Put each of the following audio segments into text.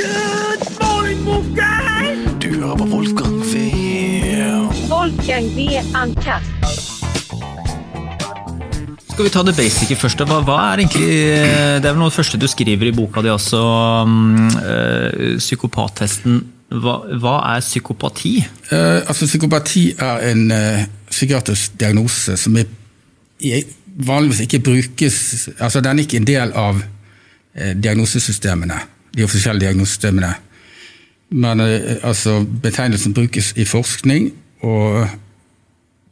Good morning, Wolfgang! Du hører på Wolfgang V. Wolfgang V. Uncut. Skal vi ta det basice først? Hva, hva er egentlig Det er vel noe av det første du skriver i boka di også, eh, psykopattesten. Hva, hva er psykopati? Uh, altså Psykopati er en uh, psykiatrisk diagnose som er, er vanligvis ikke brukes altså Den er ikke en del av eh, diagnosesystemene, de offisielle diagnosesystemene. Men eh, altså, betegnelsen brukes i forskning, og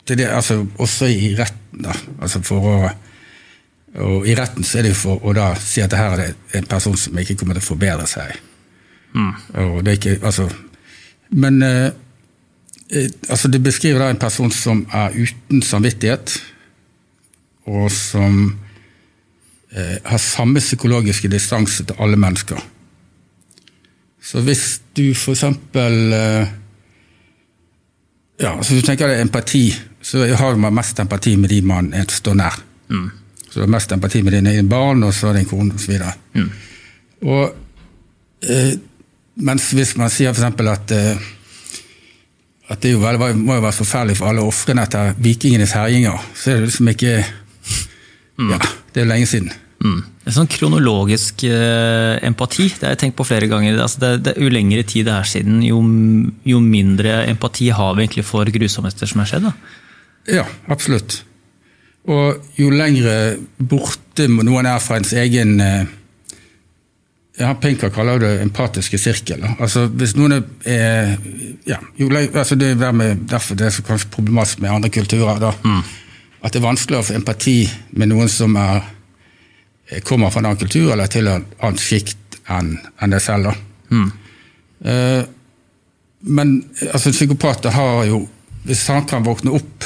det altså, også i retten. da, altså for å og I retten så er det jo for å da si at det her er en person som ikke kommer til å forbedre seg. Og det er ikke, altså, men eh, eh, altså det beskriver da en person som er uten samvittighet, og som eh, har samme psykologiske distanse til alle mennesker. Så hvis du eksempel eh, Ja, så du tenker deg empati, så har man mest empati med de man står nær. Så du har mest empati med dine egne barn, og så din kone osv. Mm. Og eh, mens hvis man sier eksempel at eh, at det jo vel, må jo være forferdelig for alle ofrene etter vikingenes herjinger, så er det liksom ikke Ja, det er jo lenge siden. Mm. En sånn kronologisk eh, empati, det har jeg tenkt på flere ganger. Altså det, det, jo lengre tid det er siden, jo, jo mindre empati har vi egentlig for grusomheter som er skjedd. Da. Ja, absolutt. Og jo lengre borte noen er fra ens egen eh, ja, Pinker kaller det empatiske sirkel. Altså, hvis noen er ja, jo, altså det er dermed, derfor det er så kanskje problematisk med andre kulturer. da. At det er vanskeligere å få empati med noen som er, kommer fra en annen kultur eller til en annen sjikt enn en deg selv. da. Eh, men altså, psykopater har jo Hvis han kan våkne opp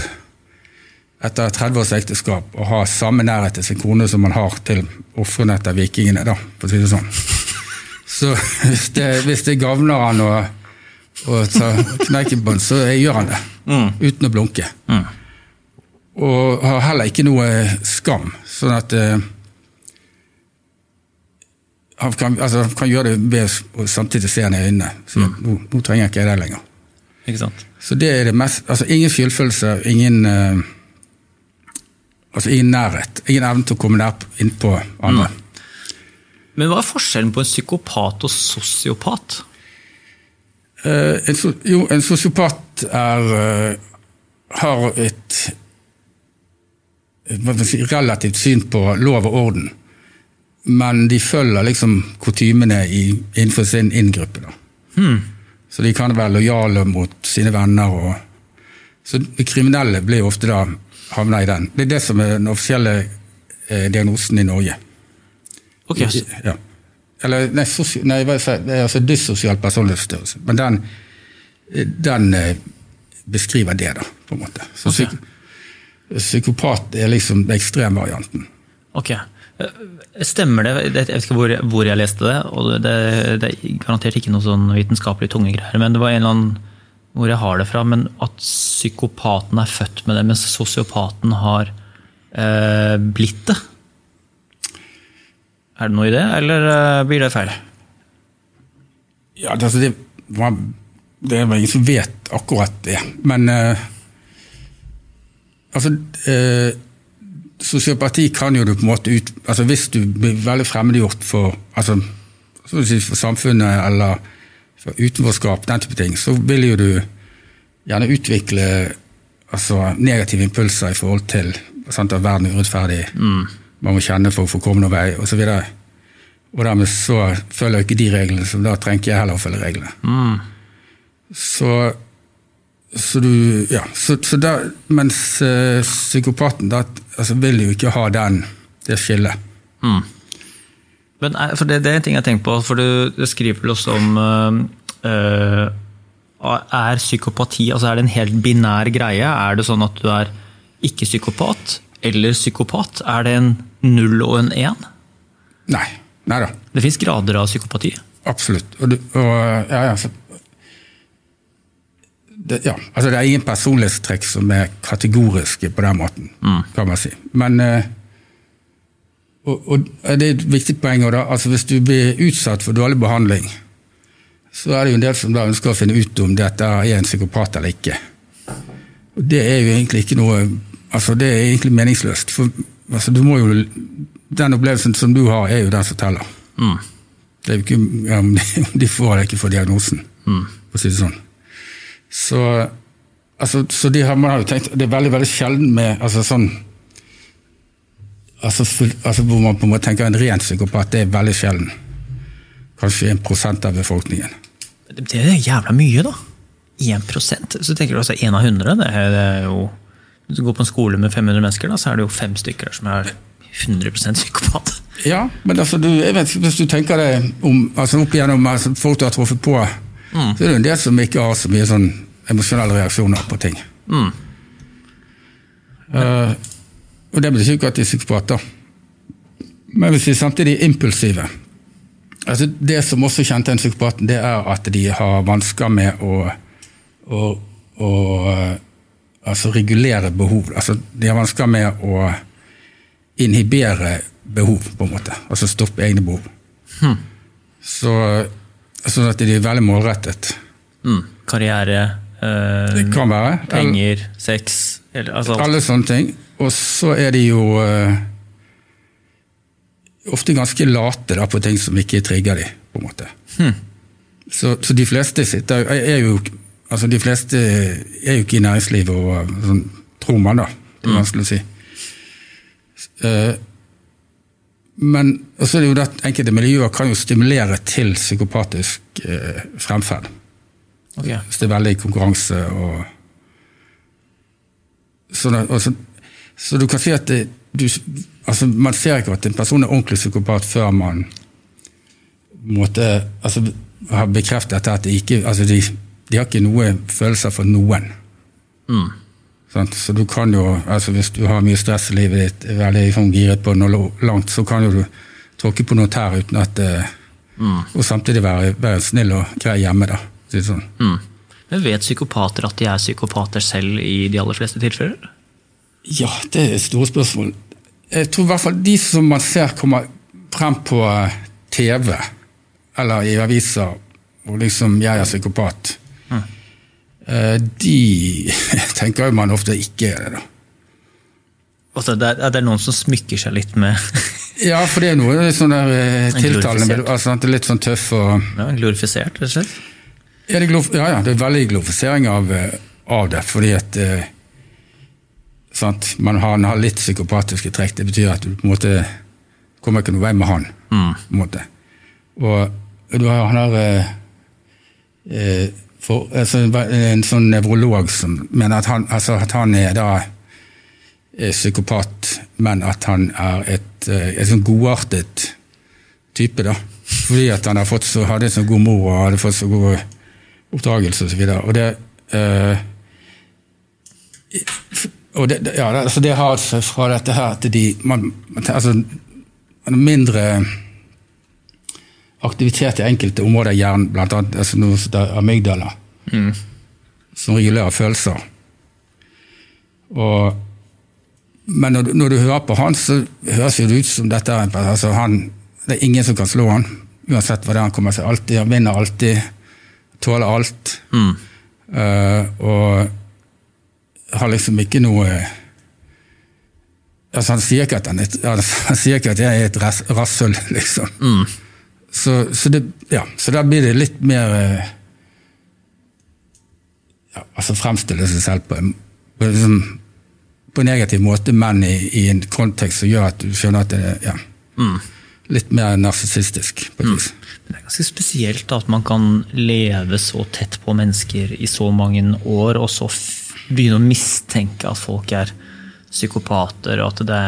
etter 30 års ekteskap og ha samme nærhet til sin kone som han har til ofrene etter vikingene, da, for å si det sånn. Så hvis det, hvis det gagner han å, å ta den, så gjør han det. Uten å blunke. Og har heller ikke noe skam, sånn at eh, han kan, altså, han kan gjøre det ved å samtidig se henne i øynene. Så nå, nå trenger jeg ikke det lenger. Ikke sant? Så det er det mest Altså ingen skyldfølelse, ingen uh, Altså ingen nærhet. Ingen evne til å komme nær innpå andre. Men hva er forskjellen på en psykopat og sosiopat? Uh, en, so- jo, en sosiopat er uh, har et et relativt syn på lov og orden. Men de følger liksom kutymene innenfor sin inngruppe. da. Så de kan være lojale mot sine venner. Og, så de kriminelle blir ofte da havna i den. Det er det som er den offisielle eh, diagnosen i Norge. Ok, I, Ja. Eller nei, sosio, nei hva jeg det er altså dyssosial personlighetsstørrelse. Men den, den eh, beskriver det, da, på en måte. Så okay. psyk, psykopat er liksom den ekstremvarianten. ok. Eh, Stemmer det, jeg vet ikke hvor, hvor jeg leste det, og det, det er garantert ikke noe sånn vitenskapelig tunge greier, men det var en eller annen hvor jeg har det fra, men at psykopaten er født med det, mens sosiopaten har eh, blitt det. Er det noe i det, eller eh, blir det feil? Ja, det, altså, det, var, det er vel ingen som vet akkurat det, men eh, Altså eh, Sosiopati kan jo du på en måte ut altså Hvis du blir veldig fremmedgjort for, altså, si for samfunnet eller for utenforskap, den type ting, så vil jo du gjerne utvikle altså, negative impulser i forhold til sant, at verden er urettferdig, man må kjenne for å få komme noen vei, osv. Og dermed så følger jeg ikke de reglene, så da trenger ikke jeg heller å følge reglene. Så, så du Ja, så, så da, mens eh, psykopaten da altså, vil jo ikke ha den, det skillet. Men er, for det, det er en ting jeg tenker på, for du, du skriver vel også om øh, Er psykopati altså er det en helt binær greie? Er det sånn at du er ikke psykopat eller psykopat? Er det en null og en én? Nei. Nei da. Det fins grader av psykopati. Absolutt. Og, du, og ja, ja, det, ja, altså det er ingen personlighetstrekk som er kategoriske på den måten, kan man si. Men eh, og, og det er et viktig poeng da, altså hvis du blir utsatt for dårlig behandling, så er det jo en del som da ønsker å finne ut om dette er en psykopat eller ikke. Og det er jo egentlig ikke noe altså Det er egentlig meningsløst. For altså, du må jo Den opplevelsen som du har, er jo den som teller. Mm. Det er jo ikke om de, om de får eller ikke får diagnosen, Mm. for å si det sånn. Så, altså, så de har, man har jo tenkt Det er veldig veldig sjelden med altså sånn altså, full, altså Hvor man på en måte tenker en ren psykopat, det er veldig sjelden. Kanskje 1% av befolkningen. Det er jævla mye, da. 1 Så tenker du altså 1 av 100. Det er, det er jo, hvis du går på en skole med 500 mennesker, da, så er det jo fem stykker der som er 100% psykopat. Ja, men altså, du, vet, hvis du tenker deg om, altså opp igjennom altså, folk du har truffet på, så er det jo en del som ikke har så mye sånn emosjonelle reaksjoner på ting. Eh, og det betyr ikke at de er psykopater. Men hvis de samtidig er impulsive altså Det som også kjennetegner psykopaten, det er at de har vansker med å, å, å eh, altså regulere behov. Altså, de har vansker med å inhibere behov, på en måte. Altså stoppe egne behov. Så, sånn at de er veldig målrettet. Mm. Karriere, øh, Det kan være. penger, sex eller, altså. Alle sånne ting. Og så er de jo øh, ofte ganske late da, på ting som ikke trigger de, på en måte. Så, så de fleste sitter er, jo altså de fleste er jo ikke i næringslivet og sånn, tror man, da. Det er vanskelig å si. Eh, men så er det jo det at enkelte miljøer kan jo stimulere til psykopatisk eh, fremferd. Ok. Hvis det er veldig konkurranse og så, det- og så, du kan si at det, du, altså Man ser ikke at en person er ordentlig psykopat før man måtte, altså, har bekreftet at de ikke altså de, de har ikke noe følelser for noen. Sant? Så du kan jo, altså Hvis du har mye stress i livet ditt, er veldig liksom, giret på noe langt, så kan jo du tråkke på noen tær uten at eh, Og samtidig være, være snill og grei hjemme, da. Sånn. Mm. Men vet psykopater at de er psykopater selv i de aller fleste tilfeller? Ja, det er et store spørsmål. Jeg tror i hvert fall de som man ser kommer frem på eh, TV eller i aviser og liksom 'jeg er psykopat', eh, de tenker jo man ofte ikke er det, da. Altså, det, er, det er noen som smykker seg litt med Ja, for det er noe sånn der eh, tiltalende altså, det er litt sånn tøff og ja, glorifisert, rett og slett. Ja, ja, det er veldig glorifisering av, eh, av det, fordi at eh, sant? Man har, man har litt psykopatiske trekk. Det betyr at du på en måte kommer ikke noen vei med han. på en måte. Og du har, han har eh, eh, for, altså, en sånn nevrolog som mener at han, altså, at han er da er psykopat, men at han er et, eh, et sånn godartet type. da. Fordi at han så, hadde så god mor og hadde fått så god oppdragelse osv. Og det øh, og det, ja, altså det har altså fra dette her til de man, altså, mindre aktivitet i enkelte områder i hjernen, annet altså amygdala, mm. som regulerer følelser. Og, men når, du- når du hører på han, så høres det ut som dette er en altså han, Det er ingen som kan slå han, uansett hva det er han kommer seg. Alltid, han vinner alltid, tåler alt. Eh, og har liksom ikke noe altså Han sier ikke at han, er, han sier ikke at jeg er et ras- rasshøl, liksom. Så, så, det, ja, så da blir det litt mer eh, ja, altså Fremstille seg selv på en, på, en liksom, på en negativ måte, men i, i en kontekst som gjør at du skjønner at det er ja, litt mer narsissistisk. på et vis. Men det er ganske spesielt da, at man kan leve så tett på mennesker i så mange år, og så begynne å mistenke at folk er psykopater, og at det,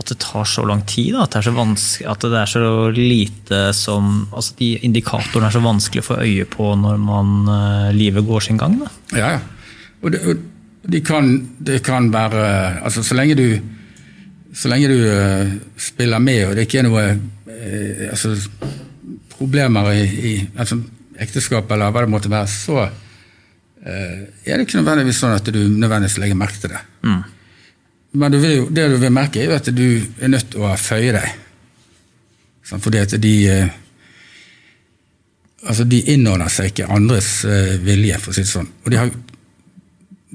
at det tar så lang tid. Da, at, det er så vanskelig, at det er så lite som altså De indikatorene er så vanskelig å få øye på når man, uh, livet går sin gang. Da. Ja, ja. Og det, og de kan, det kan være Altså, så lenge du så lenge du uh, spiller med, og det ikke er noe uh, altså, problemer i, i altså, ekteskap eller hva det måtte være, så er det ikke nødvendigvis sånn at du nødvendigvis legger merke til det. Men du jo, det du vil merke, er jo at du er nødt til å føye deg. Fordi at de eh, Altså, de innordner seg ikke andres eh, vilje, for å si det sånn. Og de, har,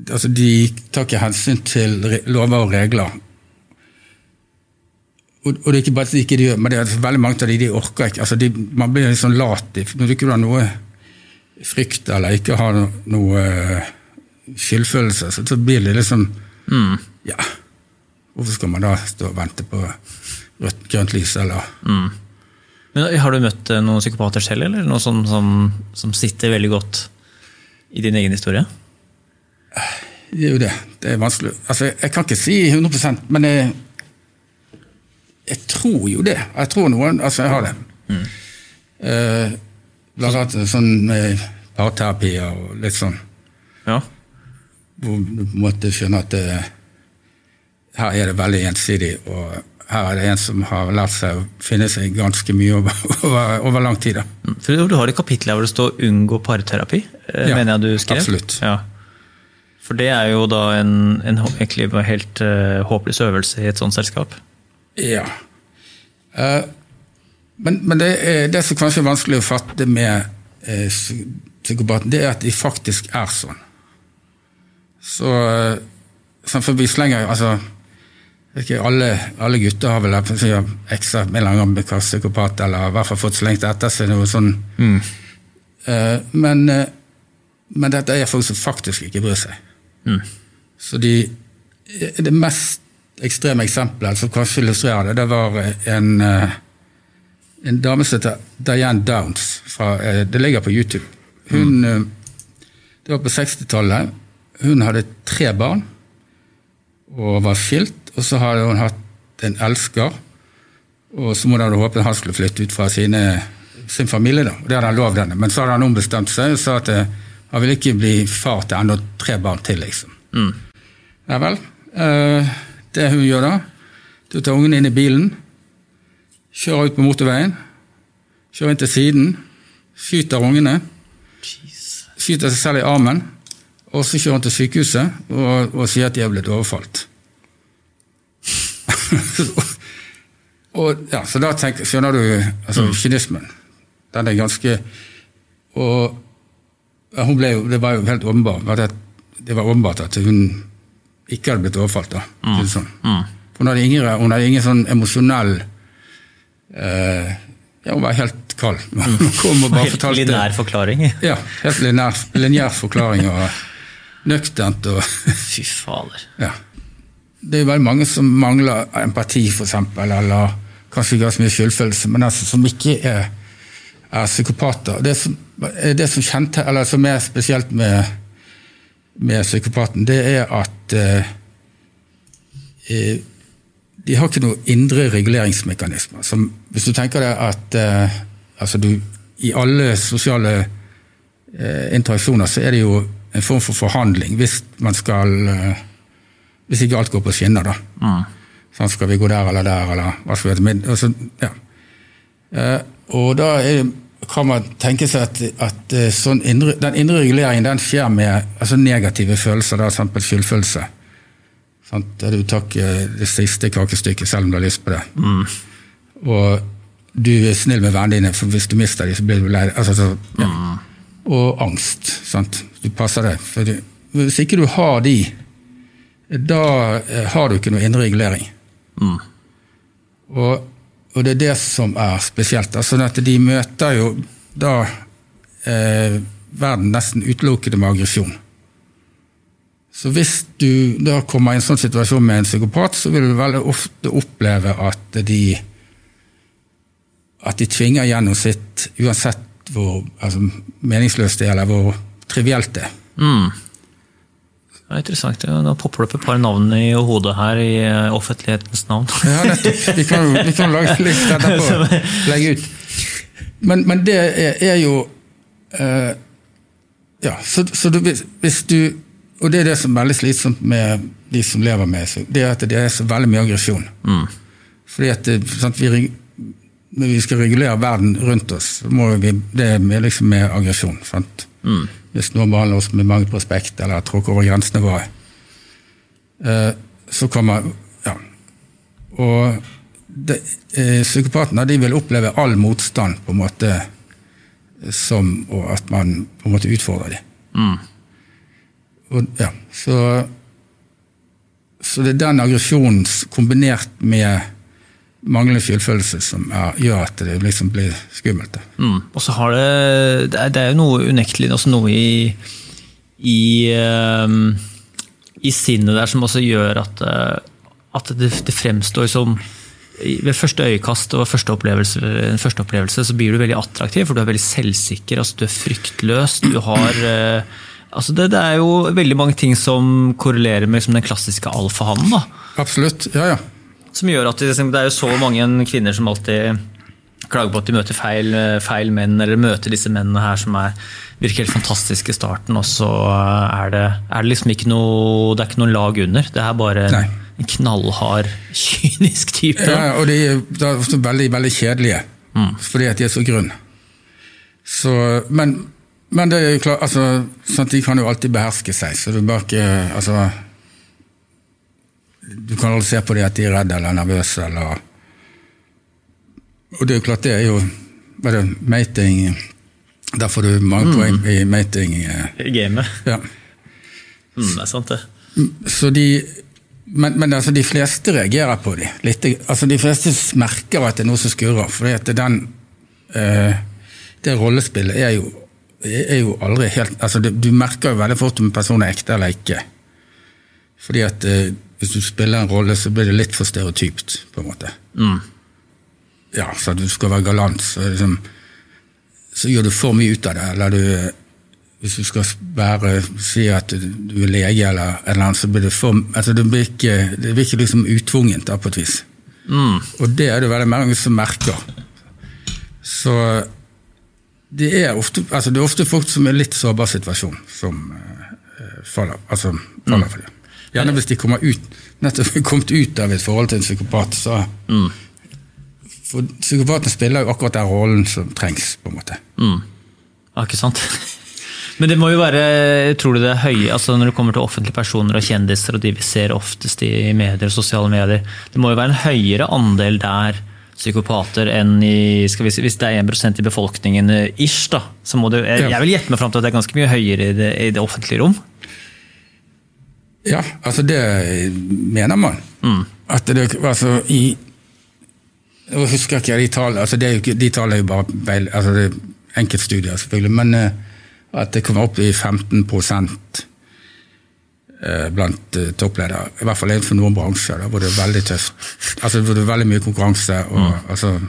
altså, de tar ikke hensyn til lover og regler. Og, og det er ikke bare at de ikke gjør, men det er veldig mange av de, de orker ikke. Altså, de, man blir litt sånn lat. Når du ikke har noe frykt eller ikke har noe eh, skyldfølelse, så, så blir det liksom Ja, hvorfor skal man da stå og vente på rødt, grønt lys, eller Men har du møtt eh, noen psykopater selv, eller noe som, som, som sitter veldig godt i din egen historie? Det er jo det. Det er vanskelig. Altså, jeg kan ikke si 100% men jeg, jeg tror jo det. Jeg tror noen Altså, jeg har det. Eh, blant annet sånn med parterapi og litt sånn, Ja. hvor du på en måte skjønner at det, her er det veldig ensidig, og her er det en som har lært seg å finne seg ganske mye over, over, over lang tid. da. Mm. For Du har et kapittel hvor det står 'unngå parterapi', eh, Ja, mener jeg du skrev? absolutt. Ja. For det er jo da en, en helt uh, håpløs øvelse i et sånt selskap. Ja. Uh, men men det, er, det som kanskje er vanskelig å fatte med uh, psykopaten, det er at de faktisk er sånn. Så sånn for vi slenger altså, ikke, alle, alle gutter har vel ekstra får med en eller annen gang psykopat, eller i hvert fall fått slengt etter seg noe sånn. Uh, men, uh, men dette er folk som faktisk ikke bryr seg. Så de, det mest ekstreme eksempelet som kanskje illustrerer det, det var en, uh, en dame som heter Diane Downs. Fra, eh, det ligger på YouTube. Hun, eh, Det var på 60-tallet. Hun hadde tre barn og var skilt. Og så hadde hun hatt en elsker, og så må hun håpe han skulle flytte ut fra sine, sin familie. da, og Det hadde han lovd henne. Men så hadde han ombestemt seg og sa at eh, han ville ikke bli far til enda tre barn til. liksom. Ja vel. Eh, det hun gjør da, du tar ungene inn i bilen, kjører ut på motorveien, kjører inn til siden, skyter ungene, skyter seg selv i armen, og så kjører hun til sykehuset og, og sier at de er blitt overfalt. Og, ja, så da tenk, skjønner du altså, kynismen. Den er ganske Og ja, hun ble jo, det var jo helt åpenbart at det var åpenbart at hun ikke hadde blitt overfalt. da, Mm. sånn. For hun hadde ingen, hun hadde ingen sånn emosjonell eh, Ja, hun var helt kald. Hun kom og bare Helt linær forklaring. Ja, helt linær, linjær forklaring og nøkternt og Fy fader. ja. Det er veldig mange som mangler empati, eksempel, eller kanskje ikke har så mye skyldfølelse, men altså som ikke er, er psykopater. Det som, det som, kjente, eller som er spesielt med, med psykopaten, det er at eh, eh, de har ikke noen indre reguleringsmekanismer. Som, hvis du tenker deg at eh, altså du, i alle sosiale eh, interaksjoner så er det jo en form for forhandling hvis man skal eh, Hvis ikke alt går på skinner, da. Sånn, skal vi gå der eller der, eller hva skal vi hete? Altså, ja. Eh, og da er, kan man tenke seg at, at eh, sånn indre, den indre reguleringen den skjer med altså negative følelser, da, f.eks. skyldfølelse. Sånn, Der du tar ikke det siste kakestykket selv om du har lyst på det. Og du er snill med vennene dine, for hvis du mister dem, så blir du lei altså, ja. mm. Og angst. Sant? Du passer deg. Du, hvis ikke du har de, da eh, har du ikke noe indre regulering. Og, og det er det som er spesielt. sånn at de møter jo da eh, verden nesten utelukkende med aggresjon. Så hvis du da kommer i en sånn situasjon med en psykopat, så vil du veldig ofte oppleve at de at de tvinger gjennom sitt, uansett hvor altså, meningsløst det er, eller hvor trivielt det er. Det er interessant. ja. Nå popper det opp et par navn i hodet her i eh, offentlighetens navn. Ja, nettopp. Vi kan vi kan lage litt etterpå. Legge ut. Men, men det er, er jo uh, Ja, så, så du, hvis, du Og det er det som er veldig slitsomt med de som lever med så det er at det er så veldig mye aggresjon. Fordi at det, sant, vi, når vi skal regulere verden rundt oss, må vi, det er med, liksom med aggresjon. Sant? Hvis noen maler oss med mange prospekt eller tråkker over grensene våre, eh, så kommer ja, og de, eh, psykopatene de vil oppleve all motstand på en måte som og at man på en måte utfordrer dem. Og, ja, så, så det er den aggresjonen kombinert med manglende skyldfølelse som er, gjør at det liksom blir skummelt. Mm. Og så har det Det er, jo noe unektelig også noe i i, um, i sinnet der som også gjør at, eh, at det, det fremstår som ved første øyekast og første opplevelse, første opplevelse så blir du veldig attraktiv, for du er veldig selvsikker, altså du er fryktløs. Du har eh, altså det, det er jo veldig mange ting som korrelerer med liksom den klassiske alfahannen. Absolutt. Ja, ja. Som gjør at det, liksom, det er jo så mange kvinner som alltid klager på at de møter feil, feil menn, eller møter disse mennene her som er, virker helt fantastiske i starten, og så er det, er det liksom ikke noe Det er ikke noe lag under. Det er bare en, Nei. en knallhard, kynisk type. ja og de er ofte veldig, veldig kjedelige, fordi at de er så grunn. Så, men, men det er jo klart, altså, sånn de kan jo alltid beherske seg, så du bare ikke altså, Du kan aldri se på dem at de er redde eller nervøse eller Og det er jo klart, det er jo er det, mating Der får du mange poeng i mating. I Gamet. Ja. Mm, det er sant, det. Så de, men, men altså de fleste reagerer på dem. Altså de fleste merker at det er noe som skurrer. For eh, det rollespillet er jo, er jo aldri helt altså du, du merker jo veldig fort om en person er ekte eller ikke. Fordi at eh, hvis du spiller en rolle, så blir det litt for stereotypt, på en måte. Ja, så at du skal være galant, så, liksom, så gjør du for mye ut av det. Eller du hvis du skal bare si at du er lege eller en eller annen, så blir det for altså det blir ikke, det blir ikke liksom utvungent da, på et vis. Og det er det veldig mange som merker. Så det er ofte, altså det er ofte folk som er litt sårbar situasjon, som eh, faller, altså, faller for det. Gjerne hvis de kommer ut, nettopp kommet ut av et forhold til en psykopat, så For psykopaten spiller jo akkurat den rollen som trengs, på en måte. Ja, ikke sant? Men det må jo være, tror du det er høye, altså når det kommer til offentlige personer og kjendiser, og de vi ser oftest i medier og sosiale medier, det må jo være en høyere andel der psykopater enn i vi Hvis det er 1% i befolkningen eh, ish, da, så må det jeg, jeg vil gjette meg fram til at det er ganske mye høyere i det, i det offentlige rom. Ja, altså det mener man. At det, altså i Jeg husker ikke de tallene, altså det er jo ikke, de tallene er jo bare beil, altså det er enkeltstudier, selvfølgelig, men eh, at det kommer opp i 15 eh, blant eh, toppledere. I hvert fall innenfor noen bransjer da, hvor det er veldig tøft. Altså hvor det er veldig mye konkurranse, og altså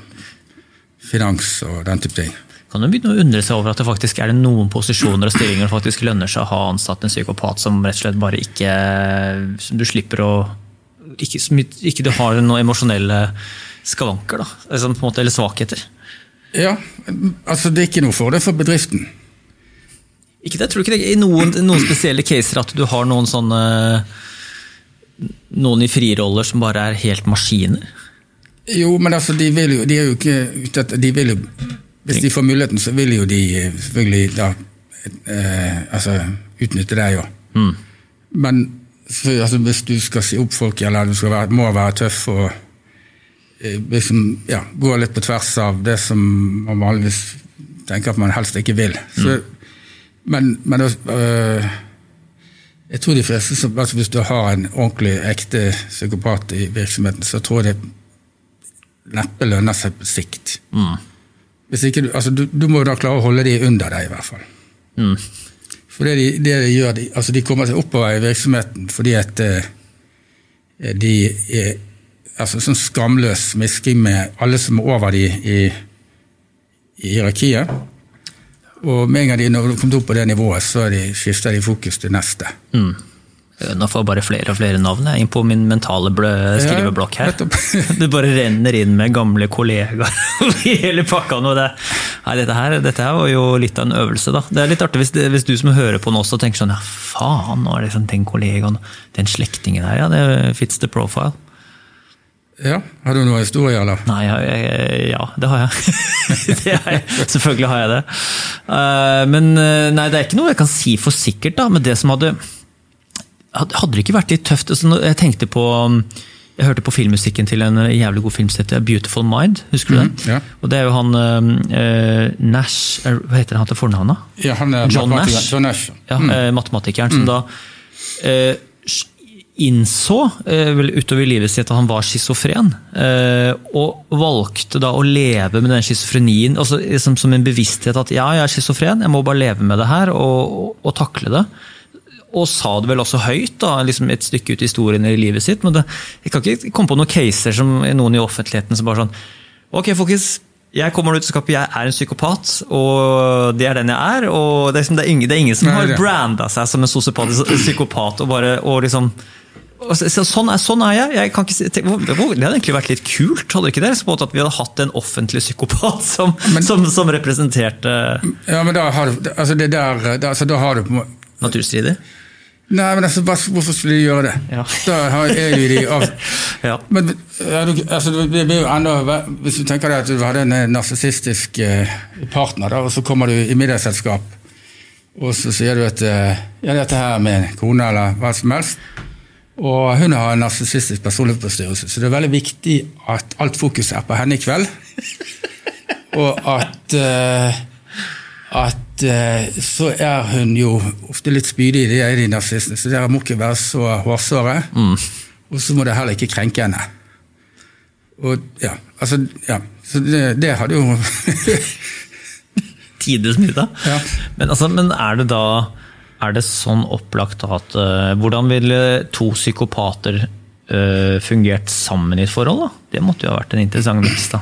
finans og den type ting. Kan jo begynne å undre seg over at det faktisk er det noen posisjoner og stillinger det faktisk lønner seg å ha ansatt en psykopat som rett og slett bare ikke som Du slipper å Ikke, ikke du har noen emosjonelle skavanker, da. Måte, eller svakheter. Ja, altså det er ikke noe fordel for bedriften. Ikke det, jeg tror ikke det I noen, noen spesielle caser at du har noen sånne Noen i friroller som bare er helt maskiner. Jo, men altså, de vil jo De er jo ikke ute etter De vil jo Hvis de får muligheten, så vil jo de eh, selvfølgelig da eh, altså, utnytte det, jo. Mm. Men for, altså, hvis du skal si opp folk, eller du være, må være tøff og eh, liksom, ja, gå litt på tvers av det som man vanligvis tenker at man helst ikke vil. Så, Men, men øh, jeg tror de fleste som, altså Hvis du har en ordentlig, ekte psykopat i virksomheten, så tror jeg det neppe lønner seg på sikt. Ikke du, altså du, du må jo da klare å holde de under deg, i hvert fall. For det de, det de gjør, de, altså de kommer seg oppover i virksomheten fordi at eh, de er altså sånn skamløs smisking med alle som er over de i, i hierarkiet. Og med en gang de når de kommer opp på det nivået, så de, skifter de fokus til neste. Nå får jeg bare flere og flere navn jeg, inn på min mentale skriveblokk her. Det bare renner inn med gamle kollegaer i hele pakka nå. Det, nei, dette, her, dette her var jo litt av en øvelse, da. Det er litt artig hvis, hvis du som hører på nå også tenker sånn ja, faen, nå er det sånn, den kollegaen, den slektningen her, ja, det fits the profile. Ja, Har du noen historie, eller? Nei, jeg, ja, det har jeg. det har jeg. Selvfølgelig har jeg det. Eh, men eh, nei, det er ikke noe jeg kan si for sikkert, da. Men det som hadde Hadde det ikke vært litt tøft altså, Jeg tenkte på um, Jeg hørte på filmmusikken til en jævlig god film som heter Beautiful Mind. Husker du den? Mhm, ja. Og Det er jo han eh, Nash Hva heter han til fornavn. Ja, han er John. Nash. John Nash. Ja, eh, Matematikeren som da eh, innså vel utover livet sitt at han var schizofren. Og valgte da å leve med den schizofrenien altså, liksom, som en bevissthet at ja, jeg er schizofren, jeg må bare leve med det her og, og, og takle det. Og sa det vel også høyt, da, liksom et stykke ut i historien i livet sitt. Men det, jeg kan ikke komme på noen caser som noen i offentligheten som bare sånn Ok, folkens. Jeg kommer ut av skapet, jeg er en psykopat, og det er den jeg er. og Det er, liksom, det er, ingen, det er ingen som har branda seg som en sosiopatisk psykopat. og bare, og liksom sånn, er, sånn er jeg. jeg kan ikke, tenk, det hadde egentlig vært litt kult hadde ikke det? På At vi hadde hatt en offentlig psykopat som, som, som representerte Ja, men da har du altså det der, altså da har du naturstrider. Nei, men altså, hvorfor skulle de gjøre det? Ja. Da er jo de av... Ja. Men altså, det blir jo enda Hvis du tenker deg at du hadde en eh, narsissistisk eh, partner, da, og så kommer du i middagsselskap, og så sier du at eh, ja, dette her med en kone eller hva som helst, og hun har en narsissistisk personlighetsforstyrrelse, så det er veldig viktig at alt fokus er på henne i kveld, og at at så er hun jo ofte litt spydig, det er de nazistene, så dere må ikke være så hårsåre. Og så må det heller ikke krenke henne. Og ja, altså, ja. Så det, det hadde jo Tidenes middag. Ja. Men, altså, men er det da er det sånn opplagt at uh, Hvordan ville to psykopater uh, fungert sammen i et forhold? da? Det måtte jo ha vært en interessant miks. da.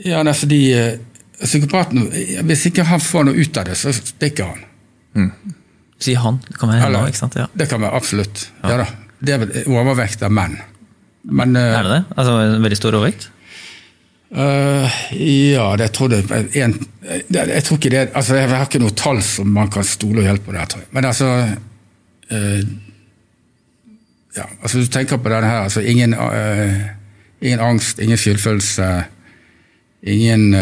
Ja, nei, fordi eh, psykopaten Hvis ikke han får noe ut av det, så stikker han. Si han. Det kan være henne òg, ikke sant? Ja. Det kan være absolutt. Ja. da. Det er vel overvekt av menn. Men eh, Er det det? Altså en veldig stor overvekt? Uh, ja, det tror jeg en, det, Jeg tror ikke det altså Jeg har ikke noe tall som man kan stole og hjelpe på der, tror jeg. Men altså uh, Ja, altså du tenker på denne her. altså Ingen, uh, ingen angst, ingen skyldfølelse, ingen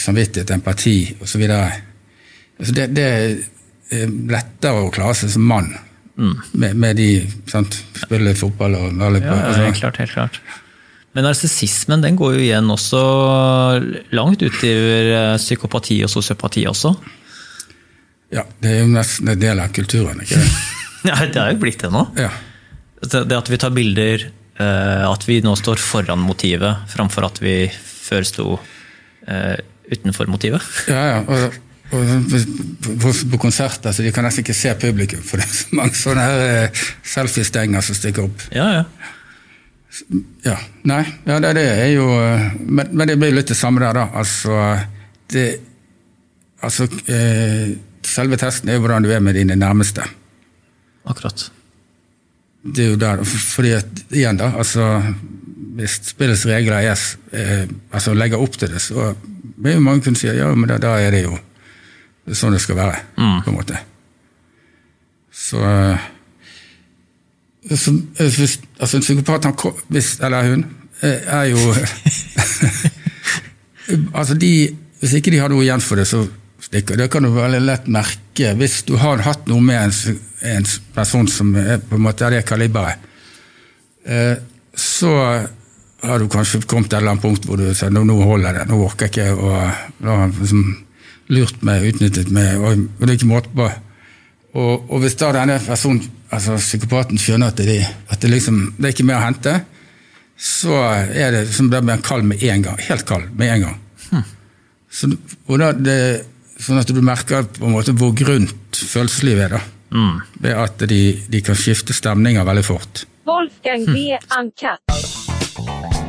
samvittighet, empati osv. Altså det, det er lettere å klare seg som mann med, med de sant, Spille fotball og være Ja, ja, altså, helt klart. helt klart. Men narsissismen den går jo igjen også langt utover eh, psykopati og sosiopati også. Ja, det er jo nesten en del av kulturen, ikke det? Ja, Det er jo blitt det nå. Ja. Det at vi tar bilder, eh, at vi nå står foran motivet, framfor at vi før sto eh, utenfor motivet. Ja, ja. Og, og på, på, konserter så de kan nesten ikke se publikum, for det er så mange sånne her eh, selfiestenger som stikker opp. Ja, ja. Ja, nei, ja, det, det er jo eh, men, men det blir jo litt det samme der, da. Altså, det Altså, eh, selve testen er jo hvordan du er med dine nærmeste. Akkurat. Det er jo der, fordi at, igjen da, altså Hvis spillets regler er, eh, altså legger opp til det, så vil mange kunne si ja, men da, da er det jo det er sånn det skal være. på en måte. Så, eh, så eh, hvis, altså En psykopat, han, hvis, eller hun, eh, er jo Altså de, Hvis ikke de har noe igjen for det, så stikker det. kan du veldig lett merke hvis du har hatt noe med en, en person som er på en måte av det kaliberet. Eh, så har du kanskje kommet til et eller annet punkt hvor du sier nå, nå holder det, nå orker jeg ikke. Og da har han liksom lurt meg, utnyttet meg, og det er ikke måte på. Og, og hvis da denne personen, altså psykopaten skjønner at det, at det liksom, det er ikke mer å hente, så er det som da blir han kald med en gang. Helt kald med en gang. Så, og da det, sånn at du merker på en måte hvor grunt følelseslivet er. da. Ved at de, de kan skifte stemninger veldig fort. Wolfgang V. Thank you.